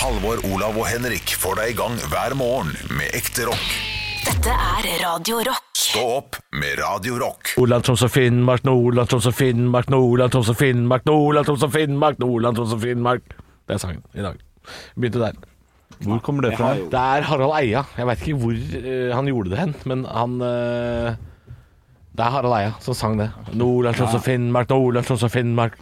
Halvor, Olav og Henrik får deg i gang hver morgen med ekte rock. Dette er Radio Rock. Stå opp med Radio Rock. Nordland, Troms og Finnmark, Nordland, Troms og Finnmark, Nordland, Troms og Finnmark, Nordland, Troms og Finnmark, Nordland, Troms og Finnmark. Det er sangen i dag. Begynte der. Hvor kommer det fra? Det er Harald Eia. Jeg veit ikke hvor uh, han gjorde det hen, men han uh, Det er Harald Eia som sang det. Nordland, Troms og Finnmark, Nordland, Troms og Finnmark.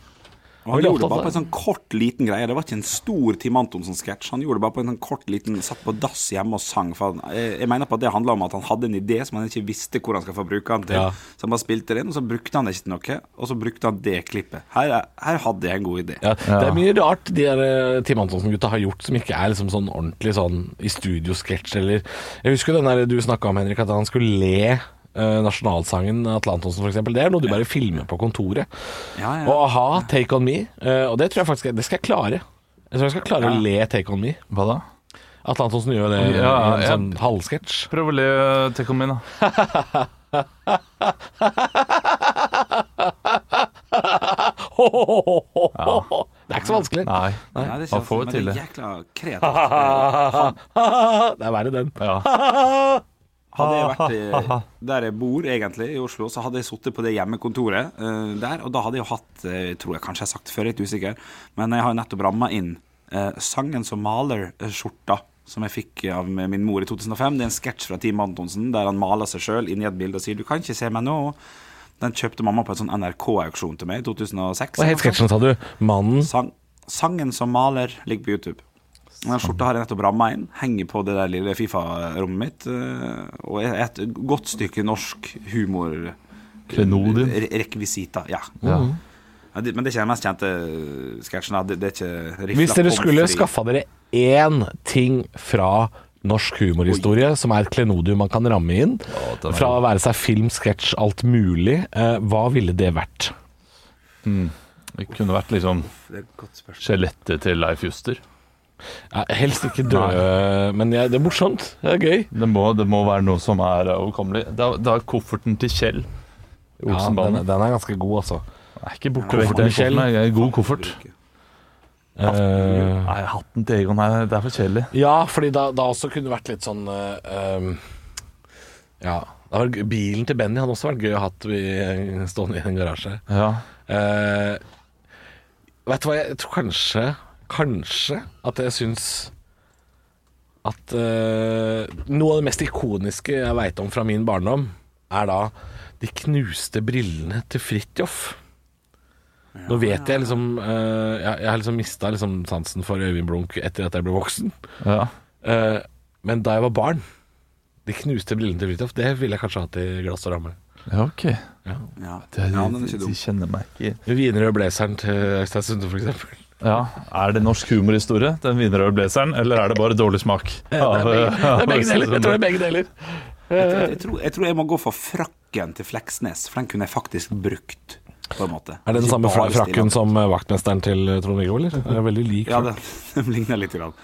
Og han gjorde det bare på en sånn kort, liten greie. Det var ikke en stor Tim Antonsen-sketsj. Han gjorde det bare på en sånn kort, liten Satt på dass hjemme og sang. For han, jeg, jeg mener på at det handla om at han hadde en idé som han ikke visste hvor han skal få bruke den til. Ja. Så han bare spilte det inn, og så brukte han det ikke til noe. Og så brukte han det klippet. Her, er- her hadde jeg en god idé. Ja, Det er mye rart de der eh, Tim Antonsen-gutta har gjort som ikke er liksom sånn ordentlig sånn i studiosketsj eller Jeg husker den der du snakka om, Henrik, at han skulle le nasjonalsangen Atle Antonsen f.eks. Det er noe du bare filmer på kontoret. Ja, ja. Og a-ha, Take On Me, eh, og det tror jeg faktisk Det skal jeg klare. Jeg tror jeg skal klare å le Take On Me. Hva da? Atle Antonsen gjør det i en sånn halvsketsj. Prøv å le Take On Me, da. Det er ikke så vanskelig. Nei. Nei, det er får men til det det. er jækla kreativt. Det er verre den. Ja. Hadde jeg vært i, der jeg bor, egentlig, i Oslo, så hadde jeg sittet på det hjemmekontoret uh, der. Og da hadde jeg jo hatt uh, tror jeg kanskje jeg har sagt før, jeg er litt usikker, men jeg har jo nettopp ramma inn uh, sangen som maler skjorta. Som jeg fikk av min mor i 2005. Det er en sketsj fra Team Antonsen der han maler seg sjøl inni et bilde og sier 'Du kan ikke se meg nå'. Den kjøpte mamma på en sånn NRK-auksjon til meg i 2006. Hva het sketsjen, sa du? Mannen Sang, sangen som maler ligger på YouTube. Den skjorta har jeg nettopp ramma inn. Henger på det der lille Fifa-rommet mitt. eh, Og er et godt stykke norsk humor Klenodium. re- Rekvisita. Ja. Ja. Ja, Men det er ikke den mest kjente sketsjen. Det, det er ikke Hvis dere skulle skaffa dere én ting fra norsk humorhistorie som er et klenodium man kan ramme inn, fra å være seg film, sketsj, alt mulig, eh, hva ville det vært? Det kunne vært liksom skjelettet til Leif Juster. Ja, helst ikke døde, men jeg, det er morsomt. Det er gøy. Det må, det må være noe som er overkommelig. Da, er, er kofferten til Kjell. i Ja, den, den er ganske god, altså. Er ikke borte vekk. kofferten Den til Kjell. kofferten er god koffert. Eh, Nei, hatten til Egon er, det er for kjedelig. ja, fordi da, da også kunne det vært litt sånn eh, um, Ja. Da var det, bilen til Benny hadde også vært gøy å ha stående i en garasje. Ja. Uh, vet du hva, jeg tror kanskje Kanskje at jeg syns at uh, noe av det mest ikoniske jeg veit om fra min barndom, er da de knuste brillene til Fridtjof. Nå vet jeg liksom uh, Jeg, jeg har liksom mista liksom sansen for Øyvind Blunk etter at jeg ble voksen. ja. Uh, men da jeg var barn De knuste brillene til Fridtjof, det ville jeg kanskje hatt i glass og ramme. Ja, ok. Ja. Det, ja, er de, de kjenner meg ikke Wienerød blazeren til Øystein Sunde, f.eks. Ja, Er det norsk humorhistorie, den Wienerød blazeren, eller er det bare dårlig smak? Det er begge, det er begge deler. Jeg tror det er begge deler. Jeg, jeg, tror, jeg tror jeg må gå for frakken til Fleksnes, for den kunne jeg faktisk brukt. På en måte Er det den samme frakken som eh, vaktmesteren til eh, Trond-Viggo, eller? Det er veldig lik. Ja, den ligner litt. Grann.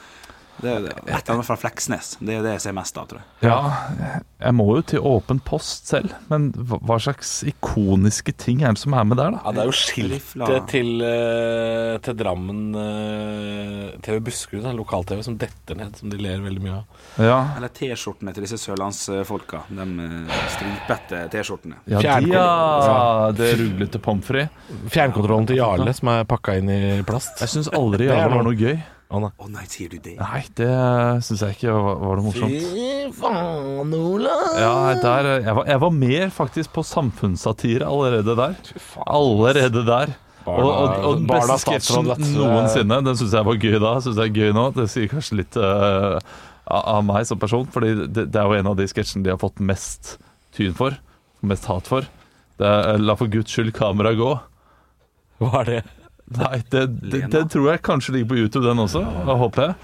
Det er. Et eller annet fra Fleksnes. Det er det jeg ser mest av, tror jeg. Ja, jeg må jo til åpen post selv, men hva slags ikoniske ting er det som er med der, da? Ja, det er jo skiltet til, eh, til Drammen eh, TV Buskerud, lokal-TV, som detter ned, som de ler veldig mye av. Ja, Eller T-skjortene til disse sørlandsfolka. De eh, stripete T-skjortene. ja de, ja. Det ruglete pommes frites. Fjernkontrollen til Jarle, som er pakka inn i plast. Jeg syns aldri Jarle var noe gøy. Å, nei. Å nei, sier du det? Nei, det syns jeg ikke var, var noe morsomt. Fy faen, Ola! Ja, der, jeg, var, jeg var mer faktisk på samfunnssatire allerede der. Allerede der. Og, og, og den beste sketsjen noensinne, den syns jeg var gøy da. Synes jeg er gøy nå Det sier kanskje litt uh, av meg som person, Fordi det, det er jo en av de sketsjene de har fått mest tyn for. Mest hat for. Det er eh, 'La for guds skyld kameraet gå'. Hva er det? Nei, det, det, det tror jeg kanskje ligger på YouTube, den også. Da håper jeg.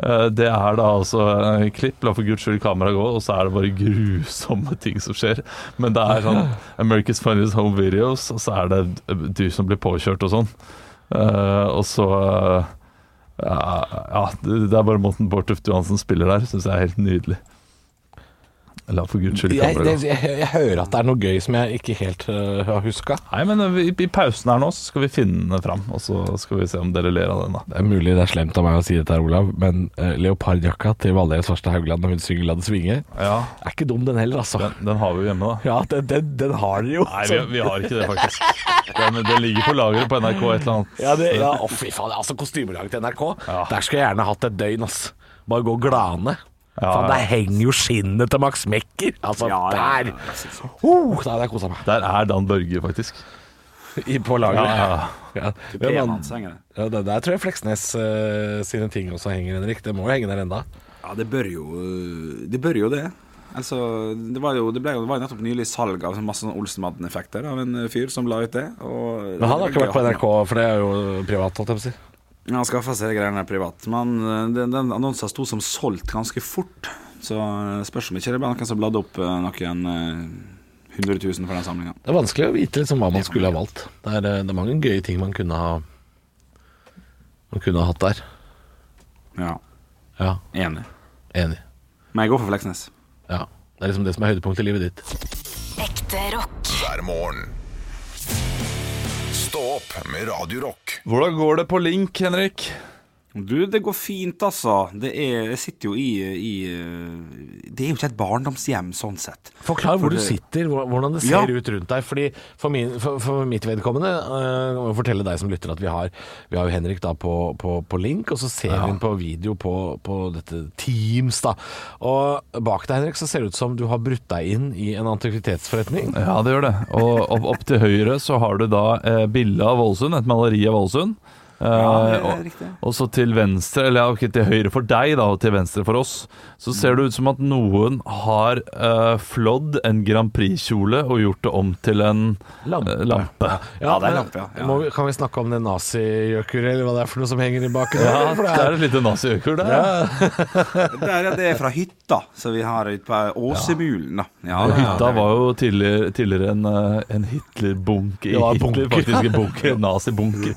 Eh, Det er da altså eh, klipp, la for guds skyld kameraet gå, og så er det bare grusomme ting som skjer. Men det er sånn America's Funniest Home Videos, og så er det du som blir påkjørt og sånn. Eh, og så eh, ja, det er bare måten Bård Tufte Johansen spiller der, syns jeg er helt nydelig. La for guds skyld Jeg, gå. jeg, jeg hører at det er noe gøy som jeg ikke helt uh, har huska. Nei, men eh, i, i pausen her nå så skal vi finne den fram, og så skal vi se om dere ler av den. da Det er mulig det er slemt av meg å si dette, her, Olav, men uh, leopardjakka til Valgerd Svarstad Haugland når hun synger 'La det svinge', Ja, er ikke dum den heller, altså. den, den har vi jo hjemme, da. Ja, den, den, den har dere jo. Nei, vi, vi har ikke det, faktisk. Den, den ligger på lageret på NRK et eller annet. Ja, det, ja, å fy faen, altså Kostymelaget til NRK Ja. Der skulle jeg gjerne hatt et døgn ass Bare gå glane Ja, Faen, der henger jo skinnet til Max Mekker Altså, Ja, ja, ja, der uh, Da hadde jeg meg Der er Dan Børge, faktisk. I, På lageret Ja, ja. Ja. Pen Ja, det, Der tror jeg Fleksnes uh, sine ting også henger, Henrik Det må jo henge der enda Ja, det bør jo Det bør jo det. Altså, det var jo, det ble det var jo nettopp nylig salg av masse sånn Olsenmadden-effekter av en fyr som la ut det. Og Men han har ikke vært på NRK For det er jo privat, holdt jeg på å si han skaffa seg greiene privat. Men eh, den, den annonsen sto som solgt ganske fort. Så eh, spørs om ikke det ble noen som bladde opp eh, noen hundre 100 000 for den samlinga. Det er vanskelig å vite liksom hva man skulle ha valgt Det er, det er mange gøye ting man kunne ha Man kunne ha hatt der Ja, Ja, enig. enig Men jeg går for Fleksnes. Ja, det er liksom det som er høydepunktet i livet ditt Ekte rock. hver morgen. Stå opp med Radio. Hvordan går det på Link, Henrik? Du, det går fint, altså. Det er, jeg sitter jo i, i eh, Det er jo ikke et barndomshjem, sånn sett. Forklar hvor For du sitter, hvordan det Ja. ser ut rundt deg. Fordi For, min, for, for mitt vedkommende øh, jeg må fortelle deg som lytter at vi har, vi har jo Henrik da på, på, på link, og så ser vi hun på video på, på dette Teams. da Og bak deg Henrik så ser det ut som du har brutt deg inn i en antikvitetsforretning. Ja, det gjør det. Og opp, opp til høyre så har du da eh, bilde av Ålesund, et maleri av Ålesund. Eh, Ja, er og, og så til venstre, eller ikke til høyre for deg da, og til venstre for oss, så ser det ut som at noen har uh, flådd en Grand Prix-kjole og gjort det om til en Lampe. Uh, lampe. Ja, det er lampe, ja. Ja. Må, kan vi snakke om det nazigjøkuret, eller hva det er for noe som henger i baken? Ja, For det er et lite naziøkur der. Det er, det er fra hytta som vi har ute på Åsemulen, da. Ja, ja, Hytta det var jo tidligere, tidligere en, eh, en Hitler-bunker. Det Hitler, faktisk en bunker, nazibunker.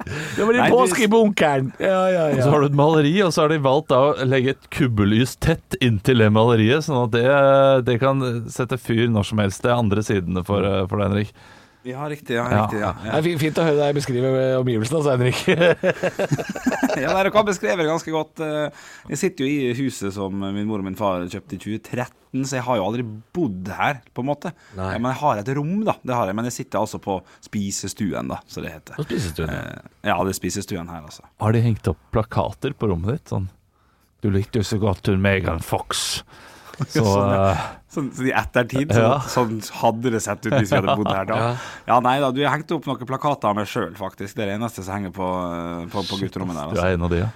Det var i Nei, i påskebunkeren! Ja, ja, Og så har du et maleri, og så har de valgt da å legge et kubbelys tett inntil det maleriet, sånn at det, det kan sette fyr når som helst. Det er andre sidene for, eh, for deg, Henrik. Ja, riktig. Ja, Ja. riktig ja. Det er fint å høre deg beskrive omgivelsene, altså, Henrik. ja, Dere har beskrevet det ganske godt. Eh, Jeg sitter jo i huset som min mor og min far kjøpte i 2013, så jeg har jo aldri bodd her, på en måte. Ja, men jeg har et rom, da. Det har jeg. Men jeg sitter altså på spisestuen, da, så det heter. På spisestuen, ja. Eh, Ja, det er spisestuen her, altså. Har de hengt opp plakater på rommet ditt? Sånn Du likte jo så godt hun Megan Fox. Så Sånn, eh, Sånn, så I ettertid så, Ja. sånn hadde det sett ut hvis vi hadde bodd her da. Ja. Ja, nei da, du har hengt opp noen plakater av meg sjøl, faktisk. Det er det eneste som henger på, på, på gutterommet der. du Altså. er en av de, ja.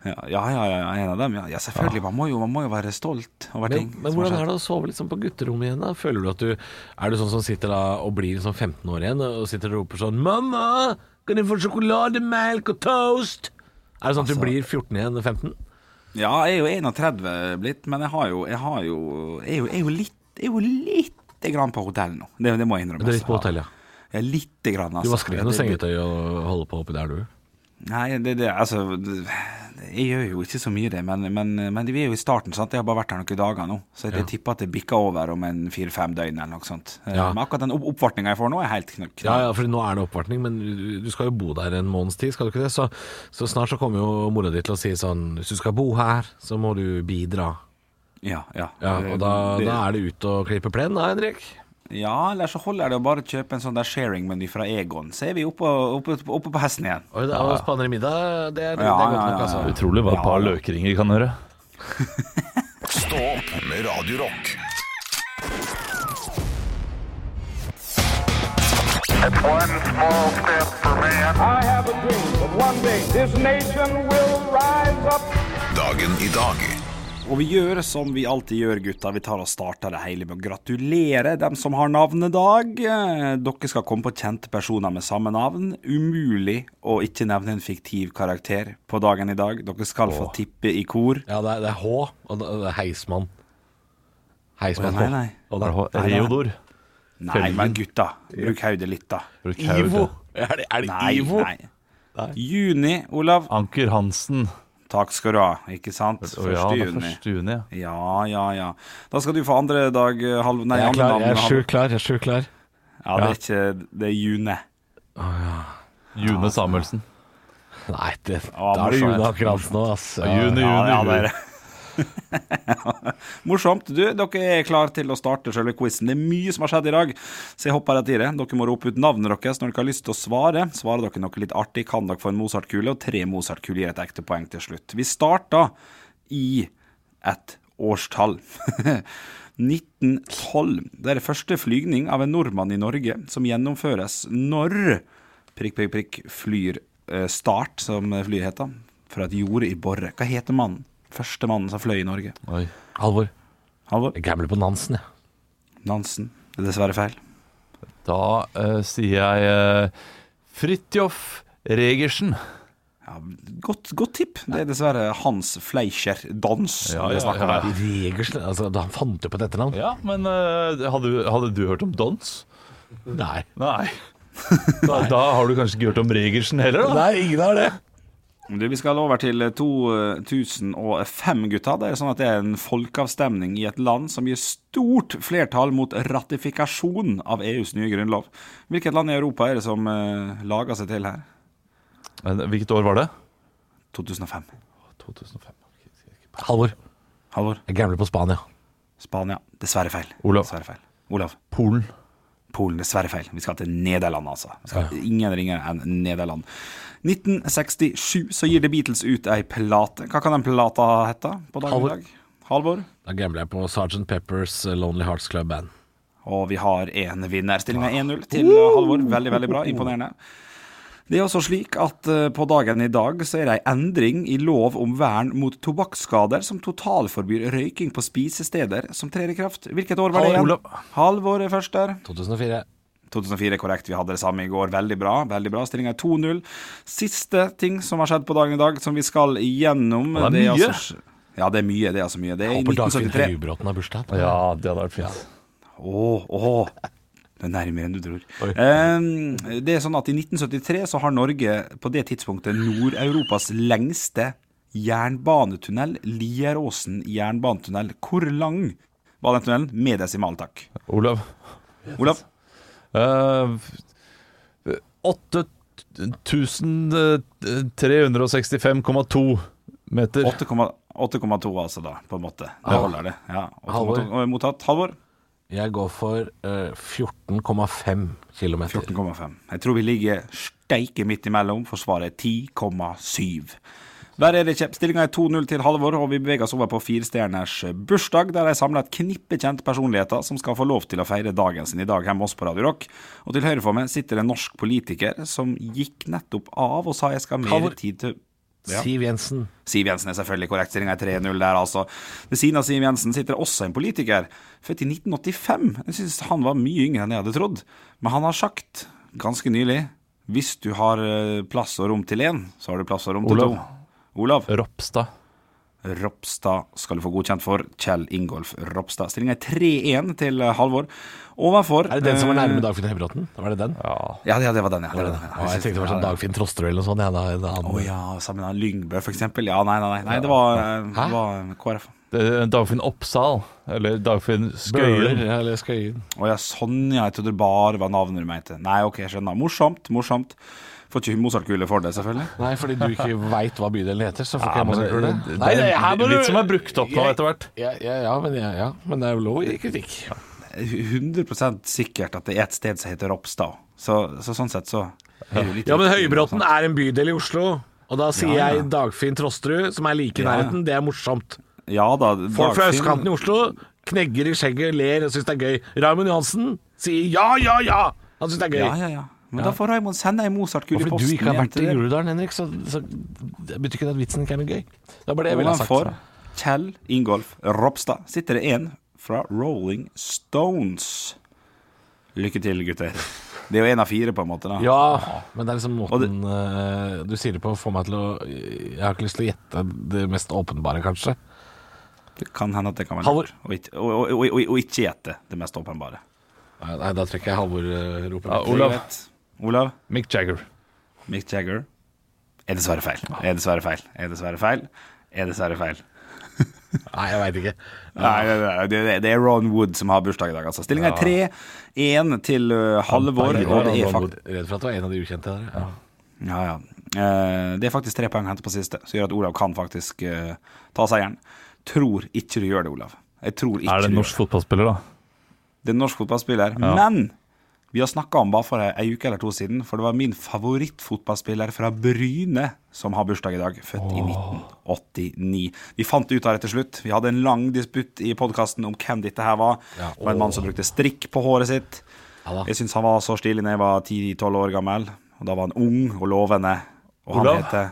Ja, ja, ja, ja, en av dem. Ja, ja selvfølgelig. Man, må jo, man må jo være stolt over Men, ting. men hvordan er det å sove liksom på gutterommet igjen? da? Føler du at du Er du sånn som sitter da og blir liksom 15 år igjen og sitter og roper sånn 'Mamma, kan jeg få sjokolademelk og toast?' Er det sånn at du Altså- blir 14 igjen 15? Ja, jeg er jo 31 blitt, men jeg har jo Jeg, har jo, jeg, er, jo, jeg er jo litt Jeg er jo lite grann på hotell nå. Det, det må jeg innrømme. Du er litt på altså. hotell, ja. Er lite grann, altså. Du vasker ikke noe sengetøy og holder på oppi der, du? Nei, det, det, altså det, Jeg gjør jo ikke så mye det, men, men, men vi er jo i starten, sant. Jeg har bare vært her noen dager nå. Så jeg tipper at det bikker over om en fire-fem døgn eller noe sånt. Eh, Ja. Men akkurat den opp oppvartninga jeg får nå, er helt knall. Ja, ja, for nå er det oppvartning, men du, du skal jo bo der en måneds tid, skal du ikke det? Så, så snart så kommer jo mora di til å si sånn Hvis du skal bo her, så må du bidra. ja, ja. Ja, og da, Det- da er det ut og klippe plen, da, Henrik? Ja, eller så holder det å bare kjøpe en sånn der sharing-meny fra Egon. Så er vi oppe, oppe, oppe på hesten igjen. Oi, det er å i middag, det er, det Ja, er godt nok, ja, altså. ja. Utrolig hva et Ja, par løkringer kan gjøre. Stå opp med Radio Rock. One small step for man. I have a dream that one day this nation will rise up. Dagen i dag. Og vi gjør som vi alltid gjør, gutta. Vi tar og starter det hele med å gratulere dem som har navnedag. Eh, Dere skal komme på kjente personer med samme navn. Umulig å ikke nevne en fiktiv karakter på dagen i dag. Dere skal få tippe i kor. Ja, det er, det er H, og det er Heismann. Heismann nei, H. nei. Og det er Nei, nei. Reodor. Nei, men gutta, bruk hodet litt, da. Bruk Ivo. Er det, er det Nei, Ivo? nei. Juni, Olav. Anker Hansen. Takk skal du ha. Ikke sant? Å ja, det er juni. første juni, ja. Ja, ja, ja. Da skal du få andre dag eh, halv... Nei, Jeg er klar, jeg er sjukt klar. Jeg er sjukt klar. Ja, det er ikke Det er june. June Samuelsen. Nei, det, Ja, da er det. June akkurat nå, altså. Ja, juni, Ja, Morsomt. Du, dere er klar til å starte selve quizen. Det er mye som har skjedd i dag, så jeg hopper rett i det. Dere må rope ut navnet deres når dere har lyst til å svare. Svarer dere noe litt artig, kan dere få en Mozart-kule, og tre Mozart-kuler gir et ekte poeng til slutt. Vi starter i et årstall. 1912. Det er det første flygning av en nordmann i Norge som gjennomføres når prikk, prikk, prikk flyr eh, Start, som flyet heter, fra et jorde i Borre. Hva heter mannen? Første mannen som fløy i Norge. Oi. Halvor. Halvor? Jeg gambler på Nansen, jeg. Nansen. Det er dessverre feil. Da eh, sier jeg uh, Fridtjof Regersen. Ja, godt, godt tipp. Det er dessverre Hans Fleischer Dans Ja, ja, om ja. Regersen altså, Han fant jo på et etternavn. Ja, men eh, hadde, hadde du hørt om Dons? Nei. Nei. Da, da har du kanskje ikke hørt om Regersen heller, da? Nei, ingen har det. Du, vi skal over til 2005, gutta. Det er sånn at det er en folkeavstemning i et land som gir stort flertall mot ratifikasjon av EUs nye grunnlov. Hvilket land i Europa er det som uh, lager seg til her? Hvilket år var det? 2005. 2005. Halvor. Halvor? Jeg gambler på Spania. Spania. Dessverre feil. Olav. Dessverre feil. Olav. Polen. Polen. Dessverre feil. Vi skal til Nederland, altså. Vi skal Ingen ringere enn Nederland. 1967 så gir The Beatles ut ei plate. Hva kan den plata hete på dagen i dag? Halvor? Da gambler jeg på Sgt. Peppers Lonely Hearts Club Band. Og vi har én vinner. Stillinga er 1-0 til uh, Halvor. Veldig, veldig bra. Imponerende. Det er også slik at uh, på dagen i dag så er det ei endring i lov om vern mot tobakksskader som totalforbyr røyking på spisesteder, som trer i kraft. Hvilket år var det igjen? Halvor er først der. 2004. 2004 er korrekt. Vi hadde det samme i går. Veldig bra. veldig bra. Stillinga er 2-0. Siste ting som har skjedd på dagen i dag, som vi skal igjennom Og det er mye. altså- ja, det er mye. Det er altså mye. Det er i Håper Dagfinn 1973. Høybråten har bursdag. Ja, det hadde vært fint. Ja. Oh, oh. Det er nærmere enn du tror. Eh, det er sånn at I 1973 så har Norge på det tidspunktet Nord-Europas lengste jernbanetunnel, Lieråsen jernbanetunnel. Hvor lang var den tunnelen? Med desimal, takk. Olav. Olav? Uh, 8365,2 meter. 8,2 altså, da, på en måte. Det Ja. holder, det. Ja, 8, Halvor. Mottatt. Halvor? Jeg går for uh, 14,5 km. 14,5. Jeg tror vi ligger steike midt imellom, for svaret er 10,7. Der er det ikke. Stillinga er 2-0 til Halvor, og vi beveger oss over på firestjerners bursdag, der de samler et knippe kjente personligheter som skal få lov til å feire dagen sin i dag hjemme hos oss på Radio Rock. Og til høyre for meg sitter en norsk politiker som gikk nettopp av og sa jeg skal ha mer tid til Ja. Siv Jensen. Siv Jensen er selvfølgelig korrekt. Stillinga er 3-0 der, altså. Ved siden av Siv Jensen sitter også en politiker, født i 1985. Jeg syns han var mye yngre enn jeg hadde trodd. Men han har sagt ganske nylig hvis du har eh, plass og rom til én, så har du plass og rom til Olav. to. Olav Ropstad. Ropstad skal du få godkjent for. Kjell Ingolf Ropstad. Stillinga er 3-1 til eh, Halvor. Overfor Er det den som var eh, nærme Dagfinn Høybråten? Var det den? Ja. Ja, det var den, ja. Det var den, ja. Jeg tenkte det var sånn Dagfinn Trosterud eller noe sånt. Ja, da, da, han, Å ja, sammen med Lyngbø, for eksempel. Ja, nei, nei, nei. nei det var, eh, det var KrF. Det er Dagfinn Oppsal. Eller Dagfinn Bøhler, Skøyen. eller Skøyen. Å ja, sånn ja. Jeg trodde det bare var navnet du mente. Nei, ok, jeg skjønner. Morsomt, morsomt. Får ikke Mozart-kule for det, selvfølgelig. Nei, fordi du ikke veit hva bydelen heter, så får Ja, ikke jeg men Mozart-kule. det, det det- er litt som er brukt opp nå etter hvert. Ja, ja, ja, men, ja, ja, men det er jo lov å gi kritikk. 100 sikkert at det er et sted som heter Ropstad. Så, så sånn sett så Ja, men Høybråten er en bydel i Oslo. Og da sier Ja, ja. jeg Dagfinn Trosterud, som er like i Ja, ja. nærheten. Det er morsomt. Ja da. Folk fra østkanten i Oslo knegger i skjegget, ler og syns det er gøy. Raymond Johansen sier ja, ja, ja! Han syns det er gøy. Ja, ja, ja. Men da får Raymond sende ei Mozart-kule i posten. fordi du ikke har vært i. Groruddalen, Henrik, så, så det betyr ikke at vitsen ikke er noe gøy. Det var det jeg ville ha sagt. For Kjell Ingolf Ropstad sitter det en fra Rolling Stones. Lykke til, gutter. Det er jo én av fire, på en måte. da Ja, men det er liksom måten det- eh, du sier det på, får meg til å Jeg har ikke lyst til å gjette det mest åpenbare, kanskje. Det kan hende at det kan være Halvor. lurt. Og, ikke- og, og, og, og, og ikke gjette det mest åpenbare. Nei, nei, da trekker jeg Halvor uh. Ja. Olav. Olav. Mick Jagger. Mick Jagger Er dessverre feil. Er dessverre feil. Er dessverre feil. Er dessverre feil. Nei, jeg veit ikke. Nei, det, det, er Ron Wood som har bursdag i dag, altså. Stillinga er 3-1 til Halvor, og det er faktisk redd for at det var en av de ukjente der. Ja. Ja, ja. Eh, det er faktisk tre poeng å hente på siste, som gjør at Olav kan faktisk ta seieren. Tror ikke du gjør det, Olav. Jeg tror ikke Er det en norsk fotballspiller, da? Det er en norsk fotballspiller. Men vi har snakka om bare for ei uke eller to siden, for det var min favorittfotballspiller fra Bryne som har bursdag i dag. Født i 1989. Vi fant det ut av det til slutt. Vi hadde en lang disputt i podkasten om hvem dette her var. Ja, Det var en mann som brukte strikk på håret sitt. Ja. Jeg syns han var så stilig da jeg var 10-12 år gammel. Og da var han ung og lovende. Og han Olav? heter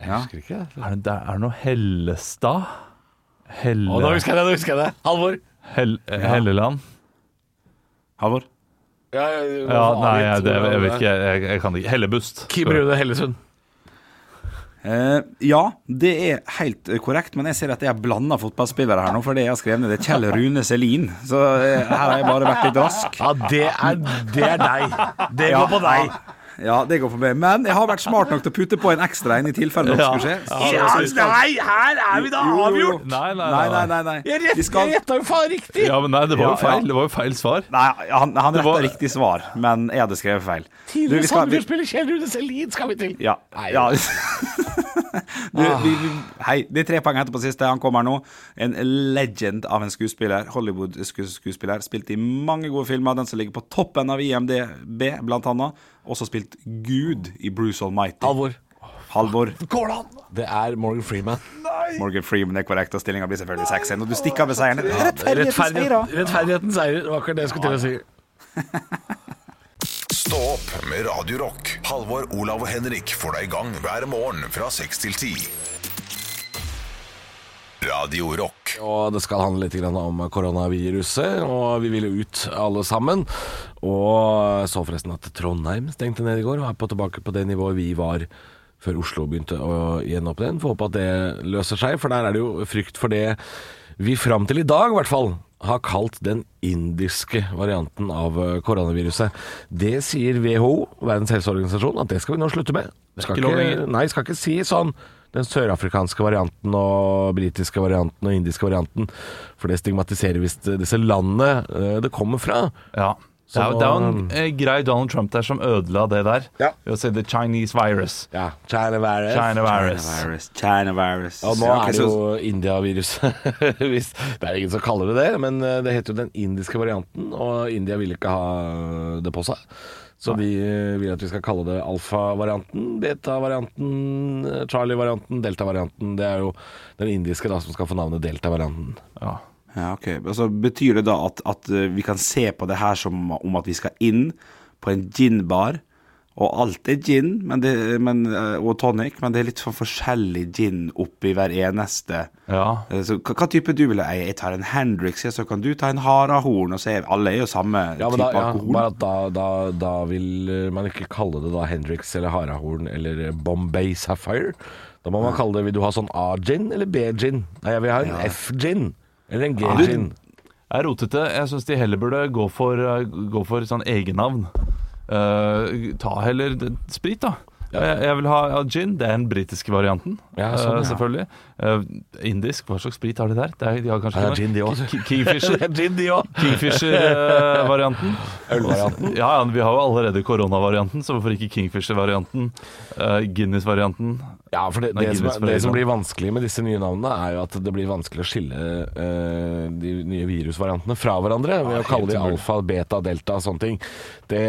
Jeg ja. husker ikke. Er det, er det noe Hellestad? Helle... Å, nå husker jeg det! nå husker jeg det Halvor. Hell, Helleland? Halvor? Ja, Ja, nei, jeg, det, jeg vet ikke. Jeg, jeg, jeg kan ikke. Hellebust. Kim Rune Hellesund. Eh, ja, det er helt eh, korrekt, men jeg ser at jeg har blanda fotballspillere her nå. For det jeg har skrevet ned, det er Kjell Rune Selin. Så eh, her har jeg bare vært litt rask. Ja, det er, det er deg. Det Ja, går på deg. Ja, det går for meg. Men jeg har vært smart nok til å putte på en ekstra en i tilfelle noe Ja. skulle skje. Ja, nei, her er vi da Jo, jo, jo. avgjort! Nei, nei, Nei, nei, nei. Jeg retta skal jo faen riktig! Ja, men nei, det var jo Ja, ja. feil. Det var jo feil svar. Nei, han, han retta var- riktig svar, men jeg hadde skrevet feil. Tidligere vi- Sandefjord-spiller Kjell Rune Selin skal vi til. Ja. Nei. ja. du, vi, vi, hei, det er tre poeng etterpå siste. Han kommer nå. En legend av en skuespiller. Hollywood-skuespiller. Spilt i mange gode filmer. Den som ligger på toppen av IMDb, blant annet. Også spilt Gud i Bruce Almighty. Halvor. Halvor. Det er Morgan Freeman. Morgan Freeman er korrekt, og stillinga blir selvfølgelig 6-1. Og du stikker av med seieren. Seier. rettferdighetens seier. Det var akkurat det jeg skulle til å si. Stå opp med Radio Rock. Halvor, Olav og Henrik får deg i gang hver morgen fra 6 til 10. Radio Rock. Og det skal handle litt om koronaviruset, og vi ville ut alle sammen. Og så forresten at Trondheim stengte ned i går, og er på tilbake på det nivået vi var før Oslo begynte å gjenåpne igjen. Får håpe at det løser seg, for der er det jo frykt for det vi fram til i dag, i hvert fall, har kalt den indiske varianten av eh, koronaviruset. Det sier WHO, Verdens helseorganisasjon, at det skal vi nå slutte med. Skal ikke lenger. Nei, skal ikke si sånn den sørafrikanske varianten og britiske varianten og indiske varianten, for det stigmatiserer visst disse landene eh, det kommer fra. Ja. Det er, jo- det er jo en eh, grei Donald Trump der som ødela det der. Ja. Ved å si the Chinese virus. Ja, China virus. China virus. Virus, China virus. Og nå Ja, ok, er det jo India-viruset. Hvis- det er ingen som kaller det det, men eh, det heter jo den indiske varianten, og India vil ikke ha det på seg. Så de eh, vil at vi skal kalle det alfa-varianten, beta-varianten, eh, Charlie-varianten, delta-varianten. Det er jo den indiske da som skal få navnet delta-varianten. Ja. Ja, ok. Altså, betyr det da at, at eh, vi kan se på det her som om at vi skal inn på en ginbar, og alt er gin men det, men, eh, og tonic, men det er litt sånn forskjellig gin oppi hver eneste ja. Eh, Så hva, hva type du vil eie? Jeg tar en Hendrix, ja, så kan du ta en Harahorn, og så er alle er jo samme Ja, type da, ja, alkohol. bare at da, da, da vil man ikke kalle det da Hendrix eller Harahorn eller Bombay Sapphire. Da må man kalle det Vil du ha sånn A-gin eller B-gin? Nei, jeg vil ha en F-gin eller en G-gin. Jeg er rotete. Jeg syns de heller burde gå for, eh, gå for sånn egennavn. Eh, ta heller sprit, da. Jeg, jeg vil ha ja, gin. Det er den britiske varianten, Ja, sånn, eh, ja. selvfølgelig. Eh, indisk, hva slags sprit har de der? Det er, de har kanskje. Det er gin, de òg. Kingfisher-varianten. Ølvarianten. Ja, ja, vi har jo allerede koronavarianten, så hvorfor ikke Kingfisher-varianten? Uh, Guinness-varianten. Ja, for det, Nei, det, som, det som blir vanskelig med disse nye navnene, er jo at det blir vanskelig å skille uh, de nye virusvariantene fra hverandre ved å kalle de alfa, beta, delta og sånne ting. Det,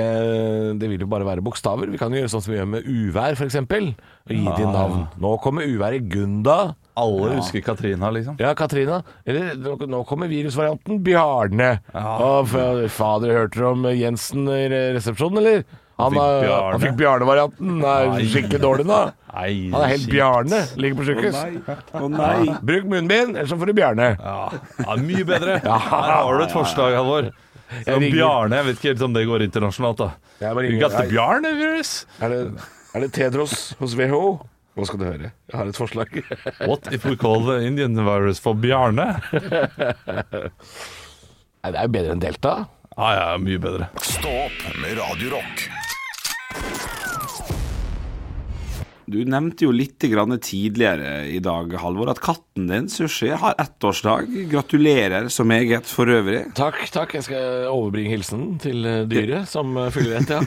det vil jo bare være bokstaver. Vi kan jo gjøre sånn som vi gjør med uvær, f.eks. Og gi de navn. Nå kommer uværet Gunda. Alle husker Katrina, liksom. Ja, Katrina. Eller nå, nå kommer virusvarianten Bjarne. Å, fa- fader, hørte du om Jensen i resepsjonen, eller? Han, han fikk Bjarne-varianten. Han er skikkelig dårlig nå. Nei, Han er helt shit. Bjarne. Ligger på sykehus. Å nei! Bruk munnbind, ellers så får du Bjarne. Ja, ja mye bedre. Her har du et forslag, Halvor. Ringer. Bjarne, jeg vet ikke helt om det går internasjonalt, da. Ja. Bjarne-virus? Er det, er det Tedros hos WHO? Nå skal du høre. Jeg har et forslag. What if we call the Indian virus for Bjarne? Nei, det er jo bedre enn Delta. Ja, ja, mye bedre. Stå opp med Radio Du nevnte jo litt grann tidligere i dag, Halvor, at katten din, Sushi, har ettårsdag. Gratulerer så meget for øvrig. Takk, takk. Jeg skal overbringe hilsen til eh, dyret som eh, fyller ett, ja.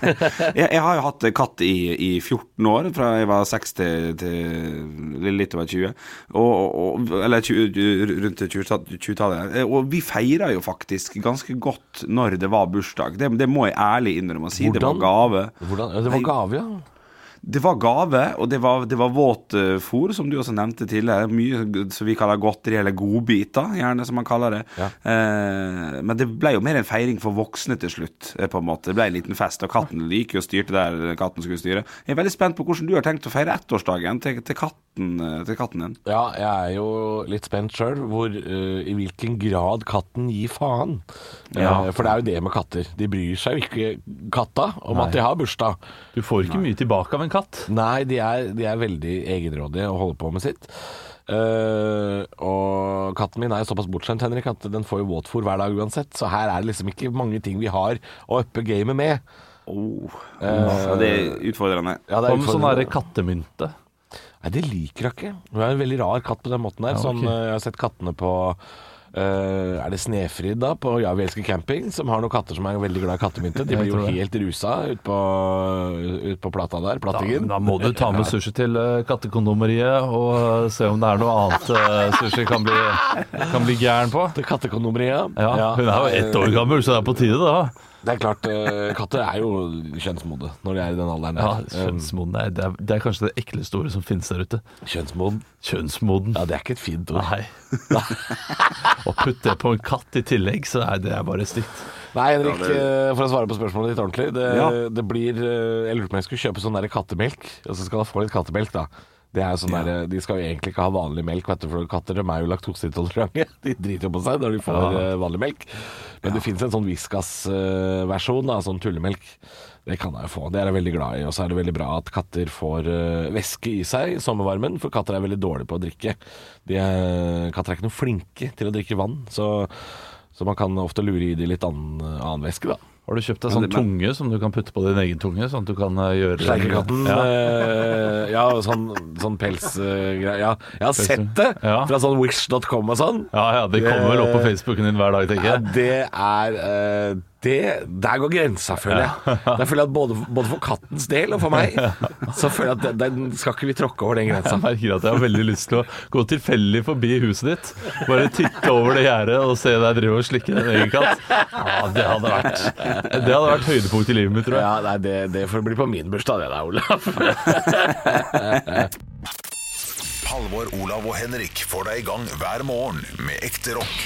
Jeg, jeg har jo hatt katt i, i 14 år, fra jeg var 6 til, til litt over 20. Og, og, eller 20, rundt 20 20-tallet. Og vi feira jo faktisk ganske godt når det var bursdag. Det, det må jeg ærlig innrømme å si. Det var gave. Hvordan? Det var gave, ja. Det var gave, og det var, det var våtfôr, som du også nevnte tidligere. Mye som vi kaller godteri, eller godbiter, gjerne som man kaller det. Ja. Eh, men det ble jo mer en feiring for voksne til slutt, eh, på en måte. Det ble en liten fest, og katten gikk jo og styrte der katten skulle styre. Jeg er veldig spent på hvordan du har tenkt å feire ettårsdagen til, til, katten, eh, til katten din. Ja, jeg er jo litt spent sjøl i hvilken grad katten gir faen. Ja. Uh, for det er jo det med katter. De bryr seg jo ikke katta om Nei. at de har bursdag. Du får ikke mye tilbake av en katt. Nei, de er, de er veldig egenrådige og holder på med sitt. Uh, og katten min er jo såpass bortskjemt, Henrik, at den får jo våtfôr hver dag uansett. Så her er det liksom ikke mange ting vi har å uppe gamet med. Oh, ja, det er utfordrende. Ja, det er Hva med sånn kattemynte? Nei, det liker hun ikke. Hun er en veldig rar katt på den måten der. Ja, okay. Sånn, jeg har sett kattene på eh, Er det Snefrid, da, på Ja, vi elsker camping, som har noen katter som er veldig glad i kattemynte. De blir jo helt rusa ut på, ut på plata der, Da, plattingen. da må du ta med sushi til uh, kattekondomeriet og uh, se om det er noe annet sushi kan bli, kan bli gæren på. Til kattekondomeriet. Ja, Hun er jo ett år gammel, så det er på tide, da. Det er klart, uh, katter er jo kjønnsmodne når de er i den alderen Ja. Kjønnsmoden er, det, er, det er kanskje det ekleste ordet som finnes der ute. Eh, Kjønnsmoden. Kjønnsmoden. Ja, det er ikke et fint ord. Nei. Å putte det på en katt i tillegg, så er det bare stygt. Nei, Henrik, eh, for å svare på spørsmålet ditt ordentlig. Det, Ja. det blir eh, Jeg lurte på om jeg skulle kjøpe sånn der kattemelk, og så skal jeg få litt kattemelk, da. Det er jo sånn der, De skal jo egentlig ikke ha vanlig melk, vet du, for katter de er jo laktoseintolerante. De driter jo på seg når de får Ja. eh, vanlig melk. Men det fins en sånn Whiskas-versjon, sånn tullemelk. Det kan jeg jo få. Det er jeg veldig glad i. Og så er det veldig bra at katter får eh, væske i seg i sommervarmen, for katter er veldig dårlige på å drikke. De er, katter er ikke noe flinke til å drikke vann, så, så man kan ofte lure i de litt annen, annen væske, da. Har du kjøpt deg sånn tunge som du kan putte på din egen tunge, sånn at du kan eh, gjøre Sleikekatten. Ja. eh, Ja, sånn, sånn pelsgreier. ja, jeg har sett det Ja. fra sånn wish.com og sånn. ja, ja, det kommer vel opp på Facebooken din hver dag, tenker jeg. Ja, det er eh, det, Der går grensa, føler jeg. Der føler jeg at både, både for kattens del og for meg, så føler jeg at den, den skal ikke vi tråkke over den grensa. Jeg merker at jeg har veldig lyst til å gå tilfeldig forbi huset ditt. Bare titte over det gjerdet og se deg drive og slikke din egen katt. Ja, det hadde vært Det hadde vært høydepunkt i livet mitt, tror jeg. Ja, nei, det, det får bli på min bursdag, det der, Olav. Halvor, Olav og Henrik får deg i gang hver morgen med ekte rock.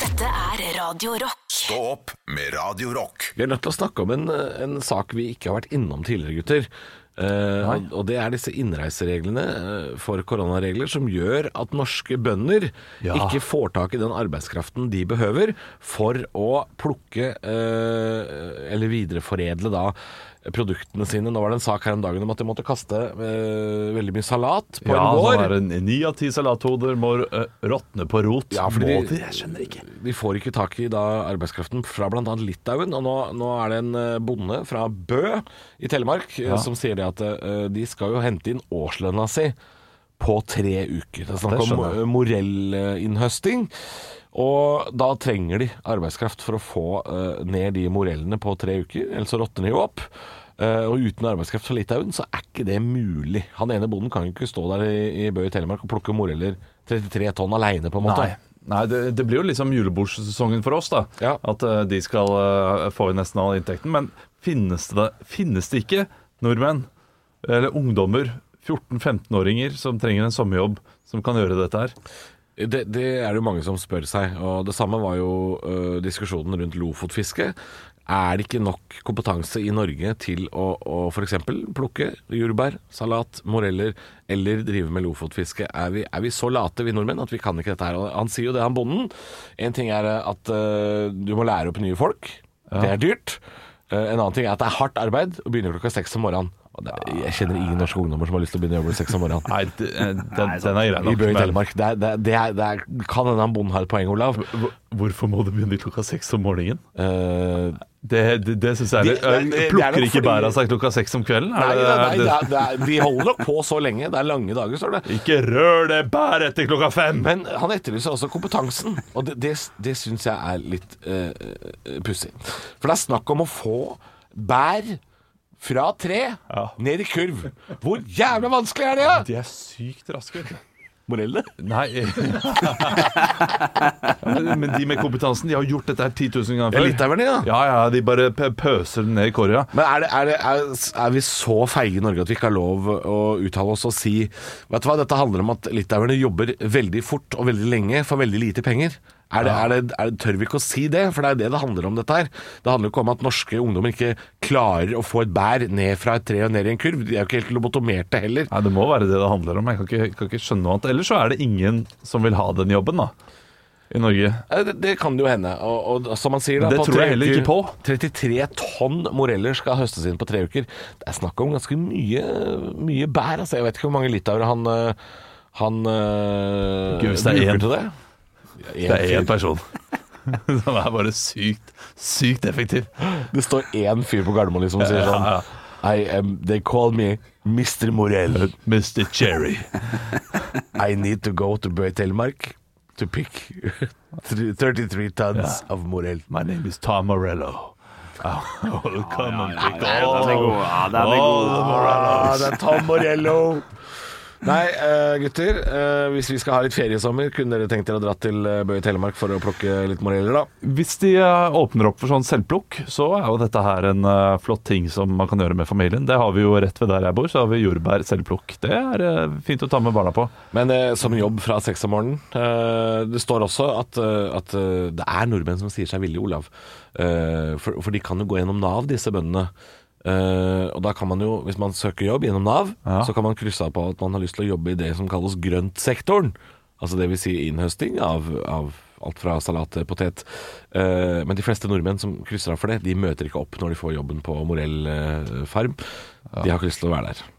Dette er Radio Rock. Stå opp med Radio Rock. Vi er nødt til å snakke om en, en sak vi ikke har vært innom tidligere, gutter. Eh, og, og det er disse innreisereglene eh, for koronaregler som gjør at norske bønder Ja. ikke får tak i den arbeidskraften de behøver for å plukke eh, eller videreforedle da produktene sine. Nå var det en sak her om dagen om at de måtte kaste eh, veldig mye salat på Ja, en sånn gård. er det. Ni av ti salathoder må uh, råtne på rot. Ja, fordi må de- jeg skjønner ikke. De får ikke tak i da arbeidskraften fra bl.a. Litauen. Og nå, nå er det en eh, bonde fra Bø i Telemark eh, Ja. som sier det at eh, de skal jo hente inn årslønna si på tre uker. Det er snakk om eh, morellinnhøsting. Og da trenger de arbeidskraft for å få uh, ned de morellene på tre uker, ellers så råtner de jo opp. Uh, og uten arbeidskraft fra Litauen så er ikke det mulig. Han ene bonden kan jo ikke stå der i, i Bø i Telemark og plukke moreller 33 tonn aleine, på en måte. Nei. Nei, det, det blir jo liksom julebordsesongen for oss, da. Ja. At uh, de skal uh, få nesten all inntekten. Men finnes det, finnes det ikke nordmenn, eller ungdommer, 14-15-åringer, som trenger en sommerjobb, som kan gjøre dette her? Det, det er det jo mange som spør seg, og det samme var jo ø, diskusjonen rundt lofotfiske. Er det ikke nok kompetanse i Norge til å, å f.eks. plukke jordbær, salat, moreller eller drive med lofotfiske? Er vi, er vi så late, vi nordmenn, at vi kan ikke dette her? Og han sier jo det, han bonden. En ting er at ø, du må lære opp nye folk. Det er dyrt. Eh, En annen ting er at det er hardt arbeid å begynne klokka seks om morgenen. Det, jeg kjenner ingen norske ungdommer som har lyst til å begynne å jobbe seks om morgenen. Nei, det- eh, den, den er grei I nok. I men Telemark. Det, er, det, er- det, er, det er, kan hende han bonden har et poeng, Olav. Hvorfor må du begynne klokka seks om morgenen? Uh, Det, det, det syns jeg er litt er Plukker ikke bæra seg klokka seks om kvelden? Nei, nei, nei de holder nok på så lenge. Det er lange dager, står det. Ikke rør det bæret etter klokka fem! Men han etterlyser også kompetansen, og det, det, det syns jeg er litt uh, pussig. For det er snakk om å få bær fra tre Ja. ned i kurv. Hvor jævla vanskelig er det, da? De er sykt raske. vet du. Morelle? Nei Men de med kompetansen De har gjort dette her 10 000 ganger Ja, før. litauerne, ja. Ja, ja, de bare p- pøser den ned i korga. Men er, det, er, det, er, er vi så feige i Norge at vi ikke har lov å uttale oss og si Vet du hva, dette handler om at litauerne jobber veldig fort og veldig lenge for veldig lite penger. Er det, er det, er det, tør vi ikke å si det? For det er det det handler om, dette her. Det handler jo ikke om at norske ungdommer ikke klarer å få et bær ned fra et tre og ned i en kurv. De er jo ikke helt lobotomerte heller. Nei, Det må være det det handler om. Jeg kan ikke, kan ikke skjønne noe annet. Ellers så er det ingen som vil ha den jobben, da. I Norge. Det, det kan jo hende. Og, og som man sier da, Det tror jeg heller uker- ikke på. 33 tonn moreller skal høstes inn på tre uker. Det er snakk om ganske mye, mye bær. Altså. Jeg vet ikke hvor mange litauere han, eh, han øh, er bruker til det. Det er én person. Som er bare sykt, sykt effektiv. Det står én fyr på Gardermoen liksom og sier sånn ja. I am, They call me Mr. Morell. Mr. Cherry. I need to go to Bø Telemark to pick 33 tons yeah. of morell. My name is Tom Morello. Oh, come and pick ja, all, er all god. the Ah, Morellos. det er Tom Morello. Nei, uh, gutter. Uh, hvis vi skal ha litt feriesommer, kunne dere tenkt dere å dra til uh, Bø i Telemark for å plukke litt moreller, da? Hvis de eh, åpner opp for sånn selvplukk, så er jo dette her en eh, flott ting som man kan gjøre med familien. Det har vi jo rett ved der jeg bor, så har vi jordbær selvplukk. Det er eh, fint å ta med barna på. Men eh, som jobb fra seks om morgenen eh, Det står også at, eh, at eh, det er nordmenn som sier seg villige, Olav. Eh, for, for de kan jo gå gjennom Nav, disse bøndene. Eh, og da kan man jo, hvis man søker jobb gjennom Nav, Ja. så kan man krysse av på at man har lyst til å jobbe i det som kalles grøntsektoren. Altså det vil si innhøsting av, av alt fra salat til potet. Uh, men de fleste nordmenn som krysser av for det, de møter ikke opp når de får jobben på Morell uh, Farm. De har ikke lyst til å være der.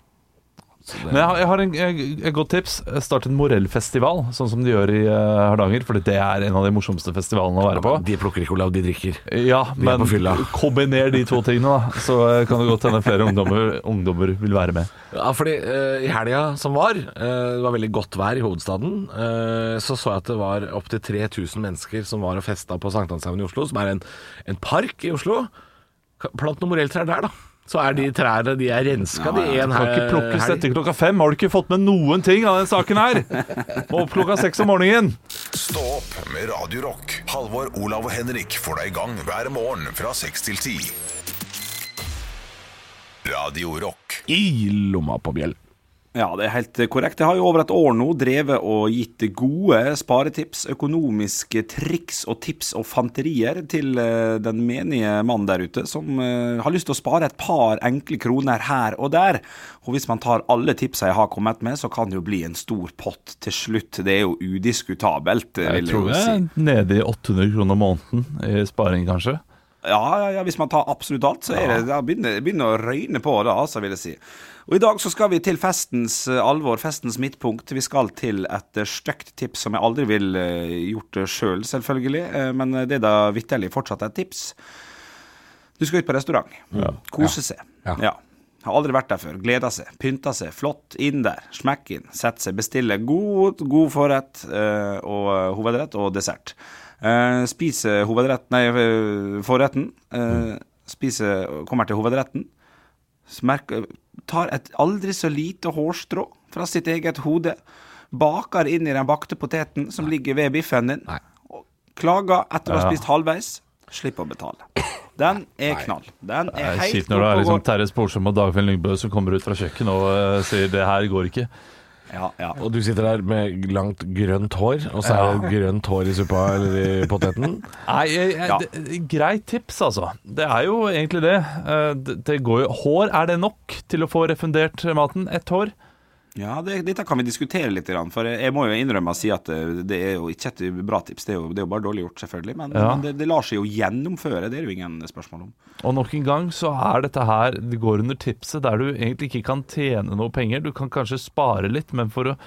Men jeg har, jeg har en, jeg, et godt tips. Start en morellfestival, sånn som de gjør i eh, Hardanger. For det er en av de morsomste festivalene å være på. De plukker ikke, Olav, de drikker. Ja, er men på fylla. kombiner de to tingene, da. Så eh, kan det godt hende flere ungdommer, ungdommer vil være med. Ja, fordi eh, i helga som var, eh, det var veldig godt vær i hovedstaden, eh, så så jeg at det var opptil 3000 mennesker som var og festa på Sankthanshaugen i Oslo, som er en, en park i Oslo. Ka- Plant noen morelltrær der, da. Så er de trærne de er renska, de en Kan her. ikke plukkes helg. etter klokka fem. Har du ikke fått med noen ting av den saken her? Må opp klokka seks om morgenen. Stå opp med Radio Rock. Halvor, Olav og Henrik får deg i gang hver morgen fra seks til ti. Radio Rock. I lomma på bjell. Ja, det er helt korrekt. Jeg har jo over et år nå drevet og gitt gode sparetips, økonomiske triks og tips og fanterier til eh, den menige mann der ute som eh, har lyst til å spare et par enkle kroner her og der. Og hvis man tar alle tipsa jeg har kommet med, så kan det jo bli en stor pott til slutt. Det er jo udiskutabelt, Jeg jeg tror jeg si. er nede i 800 kroner måneden i sparing, kanskje. Ja, ja, ja, hvis man tar absolutt alt, så er det, det begynner begynner å røyne på det, altså, vil jeg si. Og I dag så skal vi til festens eh, alvor, festens midtpunkt. Vi skal til et eh, stygt tips som jeg aldri ville uh, gjort sjøl, selv, selvfølgelig. eh, men det er da vitterlig fortsatt et tips. Du skal ut på restaurant. Kose seg. Ja. Ja. Har aldri vært der før. Gleda seg. Pynta seg. Flott. Inn der. Smekk inn. Sett seg. Bestille god, god forrett eh, og eh, hovedrett og dessert. Uh, spise hovedrett, nei, eh, forretten. Uh, spise, kommer til hovedretten. Smerk, tar et aldri så lite hårstrå fra sitt eget hode. Baker inn i den bakte poteten som ligger ved biffen din. Nei. og Klager etter å ha spist halvveis. Slipp å betale. Den er knall. Den Det er er helt kjipt når det er liksom. Terje Sporsem og Dagfinn Lyngbø som kommer ut fra kjøkkenet og uh, sier det her går ikke. Ja, ja. Og du sitter der med langt grønt hår, og så er det grønt hår i suppa eller i poteten. Nei, jeg, jeg, Ja. det, greit tips, altså. Det er jo egentlig det. Eh, det, det går jo Hår, er det nok til å få refundert maten? Ett hår? Ja, det, dette kan vi diskutere litt, for jeg må jo innrømme å si at eh, det er jo ikke et bra tips. Det er jo, det er jo bare dårlig gjort, selvfølgelig. Men, Ja. men det, det lar seg jo gjennomføre, det er det jo ingen spørsmål om. Og nok en gang så er dette her Det går under tipset der du egentlig ikke kan tjene noe penger. Du kan kanskje spare litt, men for å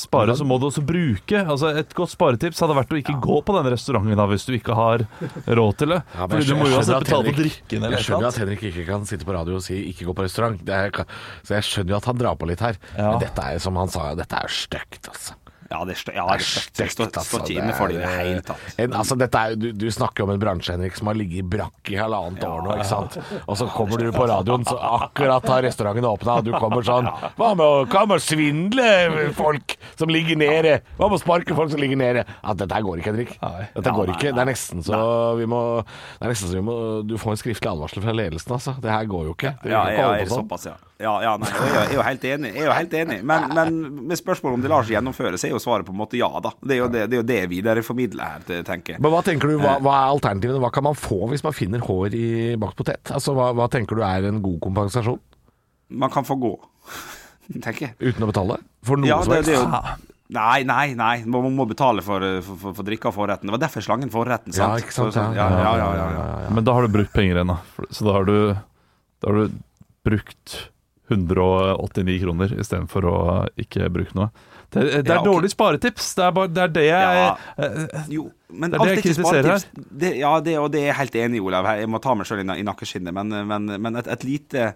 spare så må du også bruke. Altså Et godt sparetips hadde vært å ikke gå på den restauranten da hvis du ikke har råd til det. Ja, Fordi du må jo uansett betale Henrik, på drikken eller Jeg skjønner jo at Henrik ikke kan sitte på radio og si 'ikke gå på restaurant'. Det er, så jeg skjønner jo at han drar på litt her. Ja. Men dette er som han sa, dette er stygt, altså. Ja, det ja, det det, det, står, ikke inne for det i det hele tatt. En, altså, er, du, du snakker om en bransje Henrik, som har ligget i brakk i halvannet år nå. ikke sant? Og så kommer du på radioen, så akkurat har restauranten åpna, og du kommer sånn Hva med, å, svindle folk som ligger nede? Hva med å sparke folk som ligger nede? Ja, dette går ikke, Henrik. Dette går ikke. Det er nesten så vi må Det er nesten så vi må Du får en skriftlig advarsel fra ledelsen, altså. Det her går jo ikke. Det Ja, jeg ja, sånn. såpass, ja. Ja, ja nei, jeg er, jeg er jo helt enig. Jeg er jo helt enig. Men, men med spørsmålet om det lar seg gjennomføre, så er jo svaret på en måte ja, da. Det er jo det, det, er jo det videreformidler her, tenker jeg. Men hva tenker du, hva, hva er alternativene? Hva kan man få hvis man finner hår i bakt potet? Altså, hva, hva tenker du er en god kompensasjon? Man kan få gå, tenker jeg. Uten å betale? For noe Ja, som helst? Nei, nei, nei. Man må betale for, for, for, for drikka og forretten. Det var derfor slangen forretten, sant? Ja, ikke sant, Så- så- ja. ja, ja, ja, ja, ja. Men da har du brukt penger ennå. Så da har du, da har du brukt 189 kroner istedenfor å ikke bruke noe. Det, det er Ja, okay. dårlig sparetips. Det er, bare, det er det jeg Ja. eh, Jo, men Det er det jeg kritiserer her. Det, ja, det, og det er jeg helt enig i, Olav. Jeg må ta meg sjøl i, i nakkeskinnet. Men, men, men et, et lite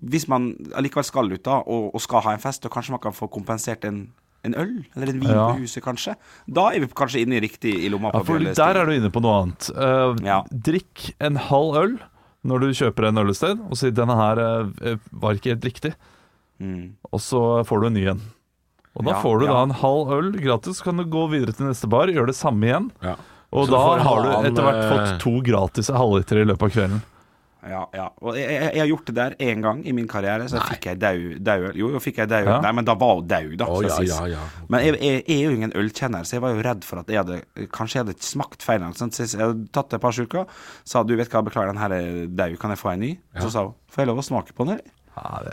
Hvis man allikevel skal ut da, og, og skal ha en fest, og kanskje man kan få kompensert en, en øl, eller en vin Ja. på huset, kanskje. Da er vi kanskje inne i riktig i lomma Ja, for der er du inne på noe annet. Uh. Drikk en halv øl når du kjøper en øl et sted, og sier 'denne her eh, var ikke helt riktig', Mm. og så får du en ny en. Og da Ja, får du da en halv øl gratis, så kan du gå videre til neste bar, gjøre det samme igjen. Ja. Og Så da har du etter hvert eh, fått to gratis halvliter i løpet av kvelden. Ja, ja. Og jeg, jeg, jeg har gjort det der én gang i min karriere, så fikk jeg dau dau. Jo, jo, fikk jeg dauøl. Ja. Nei, men da var hun daud, da. Oh, ja, ja, ja. Men jeg, jeg, er jo ingen ølkjenner, så jeg var jo redd for at jeg hadde Kanskje jeg hadde smakt feil. Sånn. Så jeg hadde tatt et par slurker, sa du vet hva, beklager, den her er daud, kan jeg få en ny? Så sa hun får jeg lov å smake på den, eller?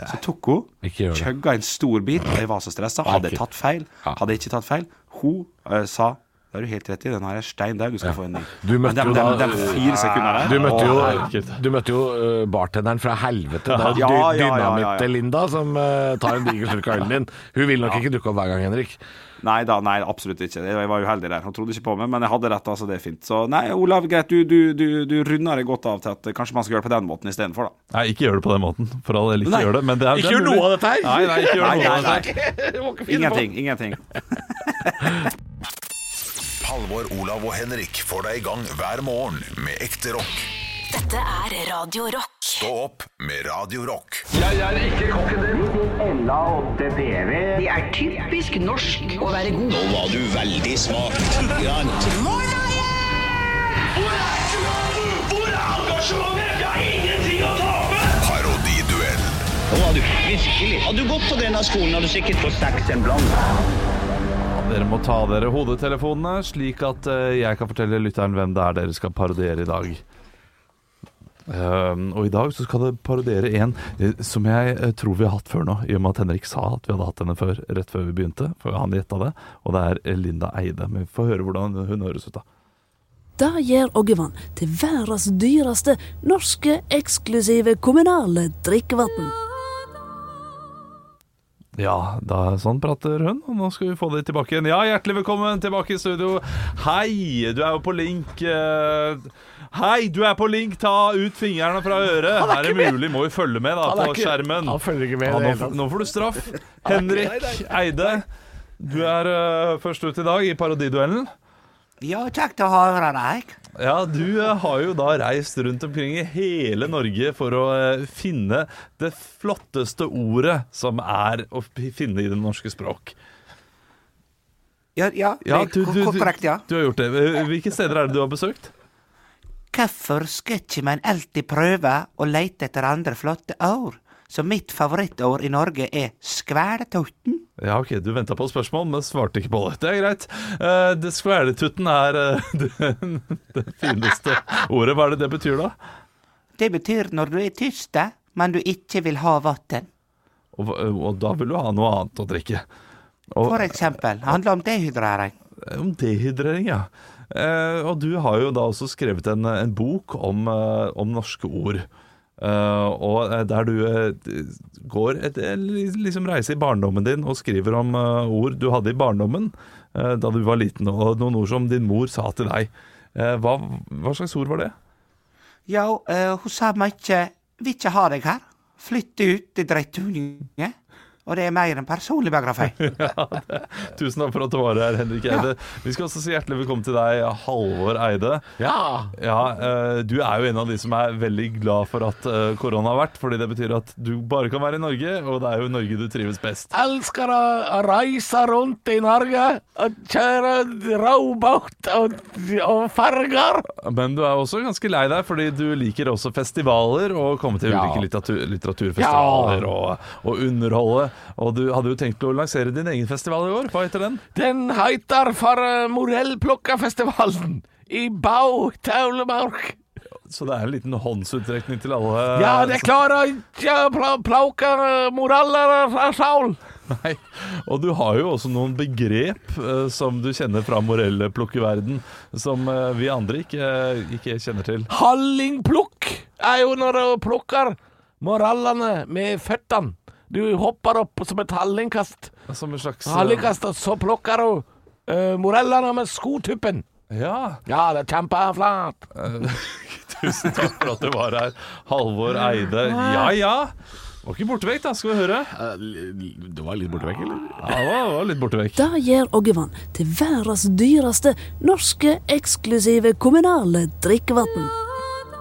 Så tok hun, kjøgga chugga en stor bit, og jeg var så stressa. Hadde jeg tatt feil? Hadde jeg ikke tatt feil? Hun uh, sa det har du helt rett i, den her er stein der du skal få en ny. Du møtte jo Du møtte jo, herregud. du møtte jo øh, bartenderen fra helvete. Det Ja, ja, ja, ja, ja. Dynamitt-Linda som uh, tar en diger slurk av ølen din. Hun vil nok ikke dukke opp hver gang, Henrik. Nei da, nei, absolutt ikke. Jeg var uheldig der. Han trodde ikke på meg, men jeg hadde rett, altså. Det er fint. Så nei, Olav, greit. Du, du, du, du runder det godt av til at kanskje man skal gjøre det på den måten istedenfor, da. Nei, ikke gjør det på den måten. For all del, ikke Nei. gjør det. Men det er, Ikke gjør noe av dette her. Nei, nei, ikke gjør Nei, noe av dette. her. Ingenting. Ingenting. Halvor, Olav og Henrik får deg i gang hver morgen med ekte rock. Dette er Radio Rock. Stå opp med Radio Rock. Det er typisk norsk å være god. Nå var du veldig smak. Grant. Hvor er engasjementet? Jeg har ingenting å tape! Parodiduell. Nå var du virkelig. Hadde du gått på denne skolen, hadde du sikkert fått seks en blant. Dere må ta dere hodetelefonene, slik at eh, jeg kan fortelle lytteren hvem det er dere skal parodiere i dag. Um, og i dag så skal det parodiere en eh, som jeg eh, tror vi har hatt før nå, i og med at Henrik sa at vi hadde hatt henne før, rett før vi begynte. For han gjetta det. Og det er Linda Eide. Men vi får høre hvordan hun høres ut, da. Det gjør Oggevann til verdens dyreste norske eksklusive kommunale drikkevann. Ja, da, sånn prater hun, og nå skal vi få det tilbake igjen. Ja, hjertelig velkommen tilbake i studio. Hei, du er jo på link. eh, Hei, du er på link, ta ut fingrene fra øret. Han er det mulig? Må jo følge med da på skjermen? han følger ikke med Ja, nå, får- nå får du straff. Henrik Eide, du er uh, først ut i dag i parodiduellen. Ja, kjekt å høre deg. Ja, du eh, har jo da reist rundt omkring i hele Norge for å eh, finne det flotteste ordet som er å finne i det norske språk. Ja, ja, Ja, du, du, du, korrekt, ja. du har gjort det. Eh, Hvilke steder er det du har besøkt? Hvorfor skal ikke man alltid prøve å leite etter andre flotte ord? Så mitt favorittord i Norge er skvæletotten. Ja, ok, du venta på spørsmål, men svarte ikke på det. Det er greit. Uh, det Skvæletutten er uh, det, det fineste ordet. Hva er det det betyr, da? Det betyr når du er tyst, men du ikke vil ha vann. og, og da vil du ha noe annet å drikke. Og, For eksempel. Det handler om dehydrering. om dehydrering, ja. Uh, og du har jo da også skrevet en, en bok om, eh, om norske ord. Eh, og eh, der du uh, går et, liksom reiser i barndommen din og skriver om uh, ord du hadde i barndommen da du var liten, og noen ord som din mor sa til deg. Hva, hva slags ord var det? Eh, hun sa mykje 'vil ikke ha deg her'. 'flytte ut, i drittunge. Og det er mer enn personlig biografi. Tusen takk for at du var her, Henrik Eide. Vi skal også si hjertelig velkommen til deg, Halvor Eide. Ja! Ja, eh, Du er jo en av de som er veldig glad for at eh, korona har vært, fordi det betyr at du bare kan være i Norge, og det er jo i Norge du trives best. Elsker å, reise rundt i Norge og kjøre robåt og, og farger. Men du er også ganske lei deg, fordi du liker også festivaler og komme til Ja. ulike litteratur, litteraturfestivaler og, og underholde. Og du hadde jo tenkt å lansere din egen festival i år. Hva heter den? Den heter for uh, Morellplukkafestivalen i Bau Taulemark. Så det er en liten håndsutrekning til alle Ja, det klarer ikke å pl plukke moreller fra Saul. Nei. Og du har jo også noen begrep uh, som du kjenner fra morellplukkeverden, som uh, vi andre ikke, ikke kjenner til. Hallingplukk er jo når du plukker morallene med føttene. Du hopper opp som et hallingkast. Som en slags eh, Hallingkast, og så plukker du uh, morellene med skotuppen. Ja. Ja, det er kjempeflott. Tusen takk for at du var her, Halvor Eide. Ja ja. Var ikke borte vekk, da. Skal vi høre. Du var litt borte vekk, eller? Ja, det var, var litt borte vekk. Det gjør Oggevann til verdens dyreste norske eksklusive kommunale drikkevann.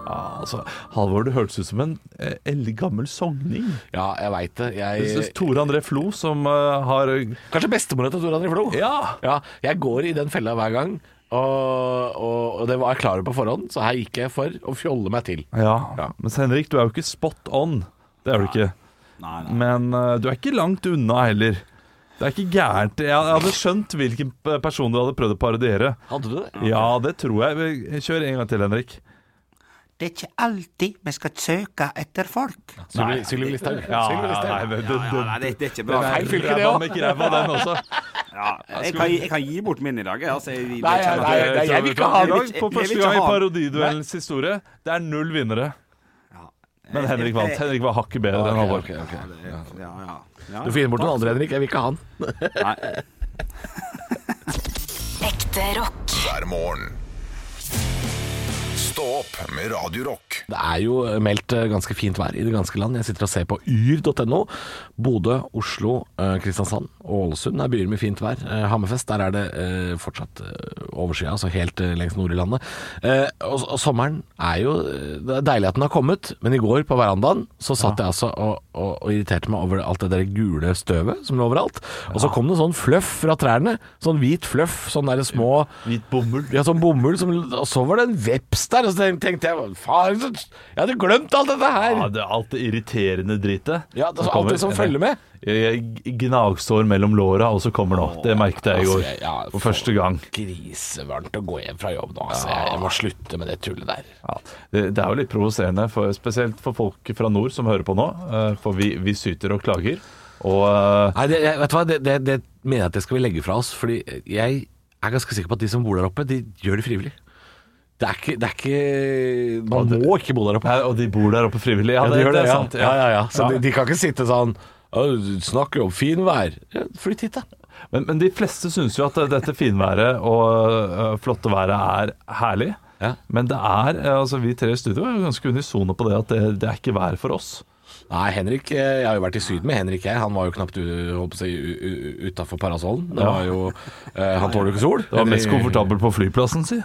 Ja, altså, Halvor, det hørtes ut som en eh, eldgammel sogning. Ja, jeg veit det. Jeg Jeg, synes Tore André Flo som eh, har kanskje bestemora til Tor André Flo? Ja! Ja, jeg går i den fella hver gang, og, og, og det var jeg klar over på forhånd, så her gikk jeg for å fjolle meg til. Ja. Ja. Mens Henrik, du er jo ikke spot on. Det er du ikke. Nei, nei. Men uh, du er ikke langt unna heller. Det er ikke gærent. Jeg jeg hadde skjønt hvilken person du hadde prøvd å parodiere. Hadde du det? Ja, det tror jeg. Kjør en gang til, Henrik. Det er ikke alltid vi skal søke etter folk. Sylvi Listhaug. Ja, Ja, det, det, det er ikke bra. feil fylke, det den også. Ja, jeg, kan, jeg kan gi bort min i dag. Altså, jeg, Nei, nei, nei, nei, jeg vil ikke ha dag, På første gang i parodiduellens historie, det er null vinnere. Men Henrik vant. Henrik var hakket bedre enn Halvor. Okay, okay. ok. Ja, ja, ja. Du finner bort noen andre, Henrik. Jeg vil ikke ha han. Ekte rock. hver morgen. Stå opp med Radio Rock. Det er jo meldt eh, ganske fint vær i det ganske land. Jeg sitter og ser på yr.no. Bodø, Oslo, eh, Kristiansand og Ålesund er byer med fint vær. Eh, Hammerfest, der er det fortsatt overskya, altså helt lengst nord i landet. Eh, og, og sommeren er jo Det er deilig at den har kommet, men i går på verandaen så satt jeg altså og, og, og irriterte meg over alt det der gule støvet som lå overalt. Og så kom det sånn fluff fra trærne. Sånn hvit fluff, sånn derre små Hvit bomull. ja, sånn bomull, som, og så var det en veps der, og så tenkte jeg faen, jeg hadde glemt alt dette her. Ja, det er alt det irriterende dritet. Ja, det alt det som følger med. Gnagsår mellom låra, og så kommer nå. Det merket jeg i går. Altså, ja, For første gang. Grisevarmt å gå hjem fra jobb nå, altså. Jeg, jeg må slutte med det tullet der. Ja, det, det er jo litt provoserende, spesielt for folk fra nord som hører på nå. eh, For vi, vi syter og klager. Og eh, Nei, det, vet du hva, det, det, det mener jeg at det skal vi legge fra oss, fordi jeg er ganske sikker på at de som bor der oppe, de gjør det frivillig. Det er ikke, det er ikke Man må ikke bo der oppe. Nei, og de bor der oppe frivillig. Ja, Ja, de det, det er ja. sant. Ja, ja, ja. Så. De, de kan ikke sitte sånn snakker om finvær. Flytt hit, da. Men, men de fleste syns jo at dette finværet og øh, flotte været er herlig. Ja. Men det er, øh, altså vi tre i studio er jo ganske unisone på det at det, det er ikke vær for oss. Nei, Henrik eh, Jeg har jo vært i Syden med Henrik jeg. Han var jo knapt utafor parasollen. Det var jo Han tåler jo ikke sol. Det var mest komfortabel på flyplassen, si.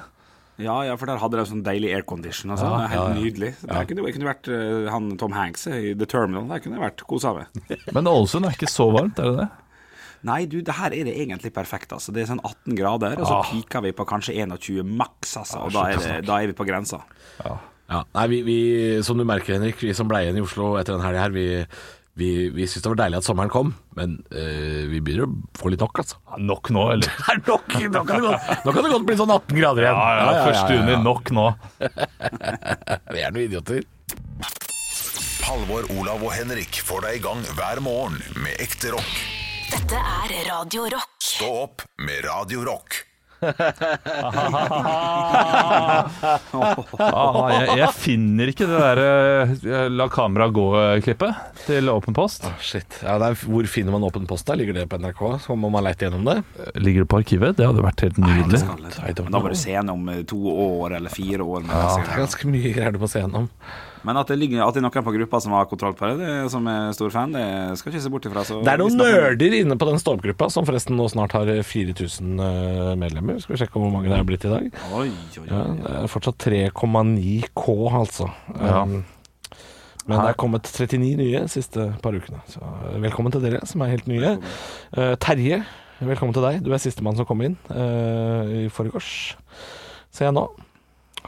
Ja, ja, for der hadde de sånn deilig aircondition. Altså. Ja, helt ja, ja. nydelig. Der kunne, jeg kunne vært eh, han Tom Hanks i The Terminal. Der kunne jeg vært kosa med. Men Ålesund er ikke så varmt, er det det? Nei, du, det her er det egentlig perfekt. Altså. Det er sånn 18 grader, og så piker vi på kanskje 21 maks, altså. Og da er, det, da er vi på grensa. Ja, nei, vi, vi, Som du merker, Henrik, vi som ble igjen i Oslo etter den helga her, vi, vi, vi syns det var deilig at sommeren kom, men eh, vi begynner å få litt nok, altså. Ja, nok nå, eller? Det er nok! Nå kan det godt, nå kan det godt bli sånn 18 grader igjen. Ja, ja, første juni, nok nå. Vi er noen idioter. Halvor, Olav og Henrik får deg i gang hver morgen med ekte rock. Dette er Radio Rock. Stå opp med Radio Rock. Ah, jeg, jeg finner ikke det der eh, La kamera gå-klippet til Åpen post. Shit. Ja, det er, hvor finner man Åpen post? der? Ligger det på NRK? Så må man leite gjennom det. Ligger det på arkivet? Det hadde vært helt nydelig. I don't Da må du se gjennom eh, to år eller fire år. Ja, det er ganske mye greier du må se gjennom. Men at det, ligger, at det er noen på gruppa som har kontroll på det, det som er stor fan, det skal ikke se bort ifra. Så Det er noen nerder inne på den ståoppgruppa, som forresten nå snart har 4000 eh, medlemmer. Skal vi sjekke hvor mange det er blitt i dag? Oi, oi, oi. Ja, det er fortsatt 3,9 K, altså. Ja. Um, men det er kommet 39 nye de siste par ukene. Så eh, velkommen til dere som er helt nye. Uh, Terje, velkommen til deg. Du er sistemann som kom inn uh, i forgårs, ser jeg nå.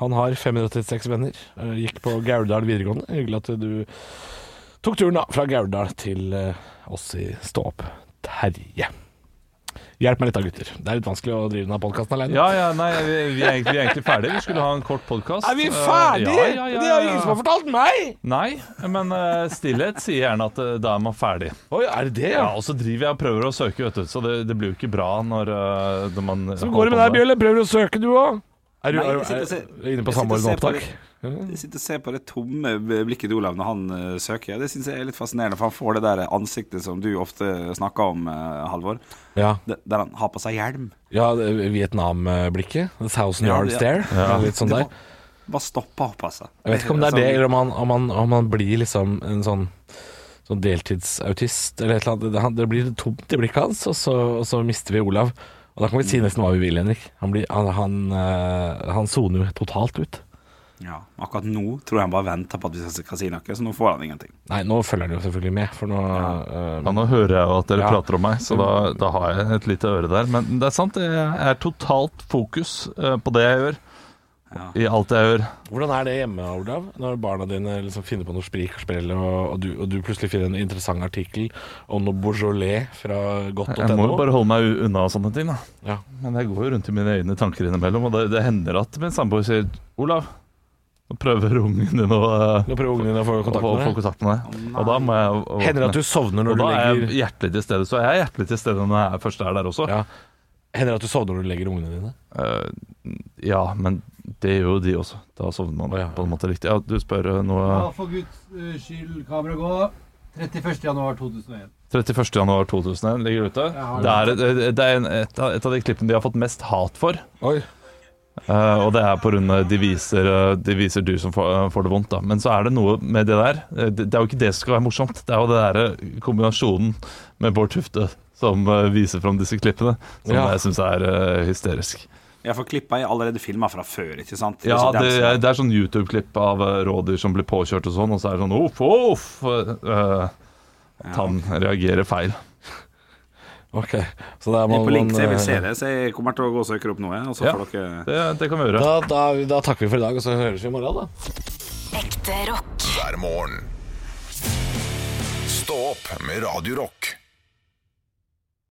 Han har 536 venner. eh, gikk på Gauldal videregående. Hyggelig at du tok turen da fra Gauldal til eh, oss i Stå opp. Terje. Hjelp meg litt da, gutter. Det er litt vanskelig å drive denne podkasten alene. Ja, ja, nei, vi, vi, er egentlig, vi er egentlig ferdige. Vi skulle ha en kort podkast. Er vi ferdige? Ja, ja, ja, Det har ingen som har fortalt meg! Nei, men uh, stillhet sier gjerne at uh, da er man ferdig. Oi, er det det, Ja? Og så driver jeg og prøver å søke, vet du, så det, det blir jo ikke bra når, eh, når man Så går det med deg, Bjølle? Prøver du å søke, du òg? Er du Nei, jeg sitter og er, ser- er inne på jeg sitter og samordna ser på opptak? Jeg sitter og ser på det tomme blikket til Olav når han eh, søker. Det syns jeg er litt fascinerende, for han får det der ansiktet som du ofte snakker om, uh, Halvor. Ja. Det- Der han har på seg hjelm. ja, det Vietnam-blikket. The Thousand Ja, Yard ja. Stare. Ja. Litt sånn Det der. Bare stoppa opp, altså. Jeg vet ikke om det er det, Sånn- eller om han, om han, om han blir liksom en sånn Sånn deltidsautist eller et eller annet. Det, han- det blir tomt i blikket hans, og så, og så mister vi Olav. Og da kan vi si nesten hva vi vil, Henrik. Han, blir, han, han, eh, han soner jo totalt ut. Ja, akkurat nå tror jeg han bare venter på at vi skal si noe, så nå får han ingenting. Nei, nå følger han jo selvfølgelig med, for nå ja. Ja, nå hører jeg jo at dere Ja. prater om meg, så da, da har jeg et lite øre der. Men det er sant, jeg er totalt fokus eh, på det jeg gjør. Ja. I alt jeg gjør. Hvordan er det hjemme, Olav? Når barna dine liksom finner på noe sprik og sprell, og, og, du, og du plutselig finner en interessant artikkel om noe Beaujolais fra Jeg må jo bare holde meg unna unna sånne ting, da. Ja. Men jeg går jo rundt i mine egne tanker innimellom, og det, det hender at min samboer sier Olav, nå prøver ungen din å, eh, Nå prøver ungen din å få å kontakt få, med få deg. kontakt med deg. Og da må jeg våkne. Hender det at du sovner når Og da er jeg hjertelig til stede. Så jeg er hjertelig til stede når jeg først er der også. ja. Hender det at du sovner når du legger ungene dine? Uh, ja, men det gjør jo de også. Da sovner man oh, ja. på en måte riktig. Ja, du spør eh, noe Ja, for guds eh, skyld, kamera gå. 31. januar 2001. 31. januar 2001 ligger ute. Det er, det er en, et, av, et av de klippene de har fått mest hat for. Oi. Uh, og det er pga. De, viser, de viser du som får, uh, får det vondt. da Men så er det noe med det der. Det, det er jo ikke det som skal være morsomt. Det er jo det der kombinasjonen med Bård Tufte som uh, viser fram disse klippene, som Ja. jeg syns er hysterisk. Ja, for klippa er allerede filma fra før, ikke sant? Ja, det, er- det er sånn YouTube-klipp av eh, rådyr som blir påkjørt og sånn, og så er det sånn uff, uff. Uh, tann ja. reagerer feil. Ok. Så må er på link, så jeg vil se det. Så jeg kommer til å gå og søke opp noe, og så Ja. får dere Det, det kan vi gjøre. Da, da, da takker vi for i dag, og så høres vi i morgen, da. Ekte rock. hver morgen. Stå opp med Radio Rock.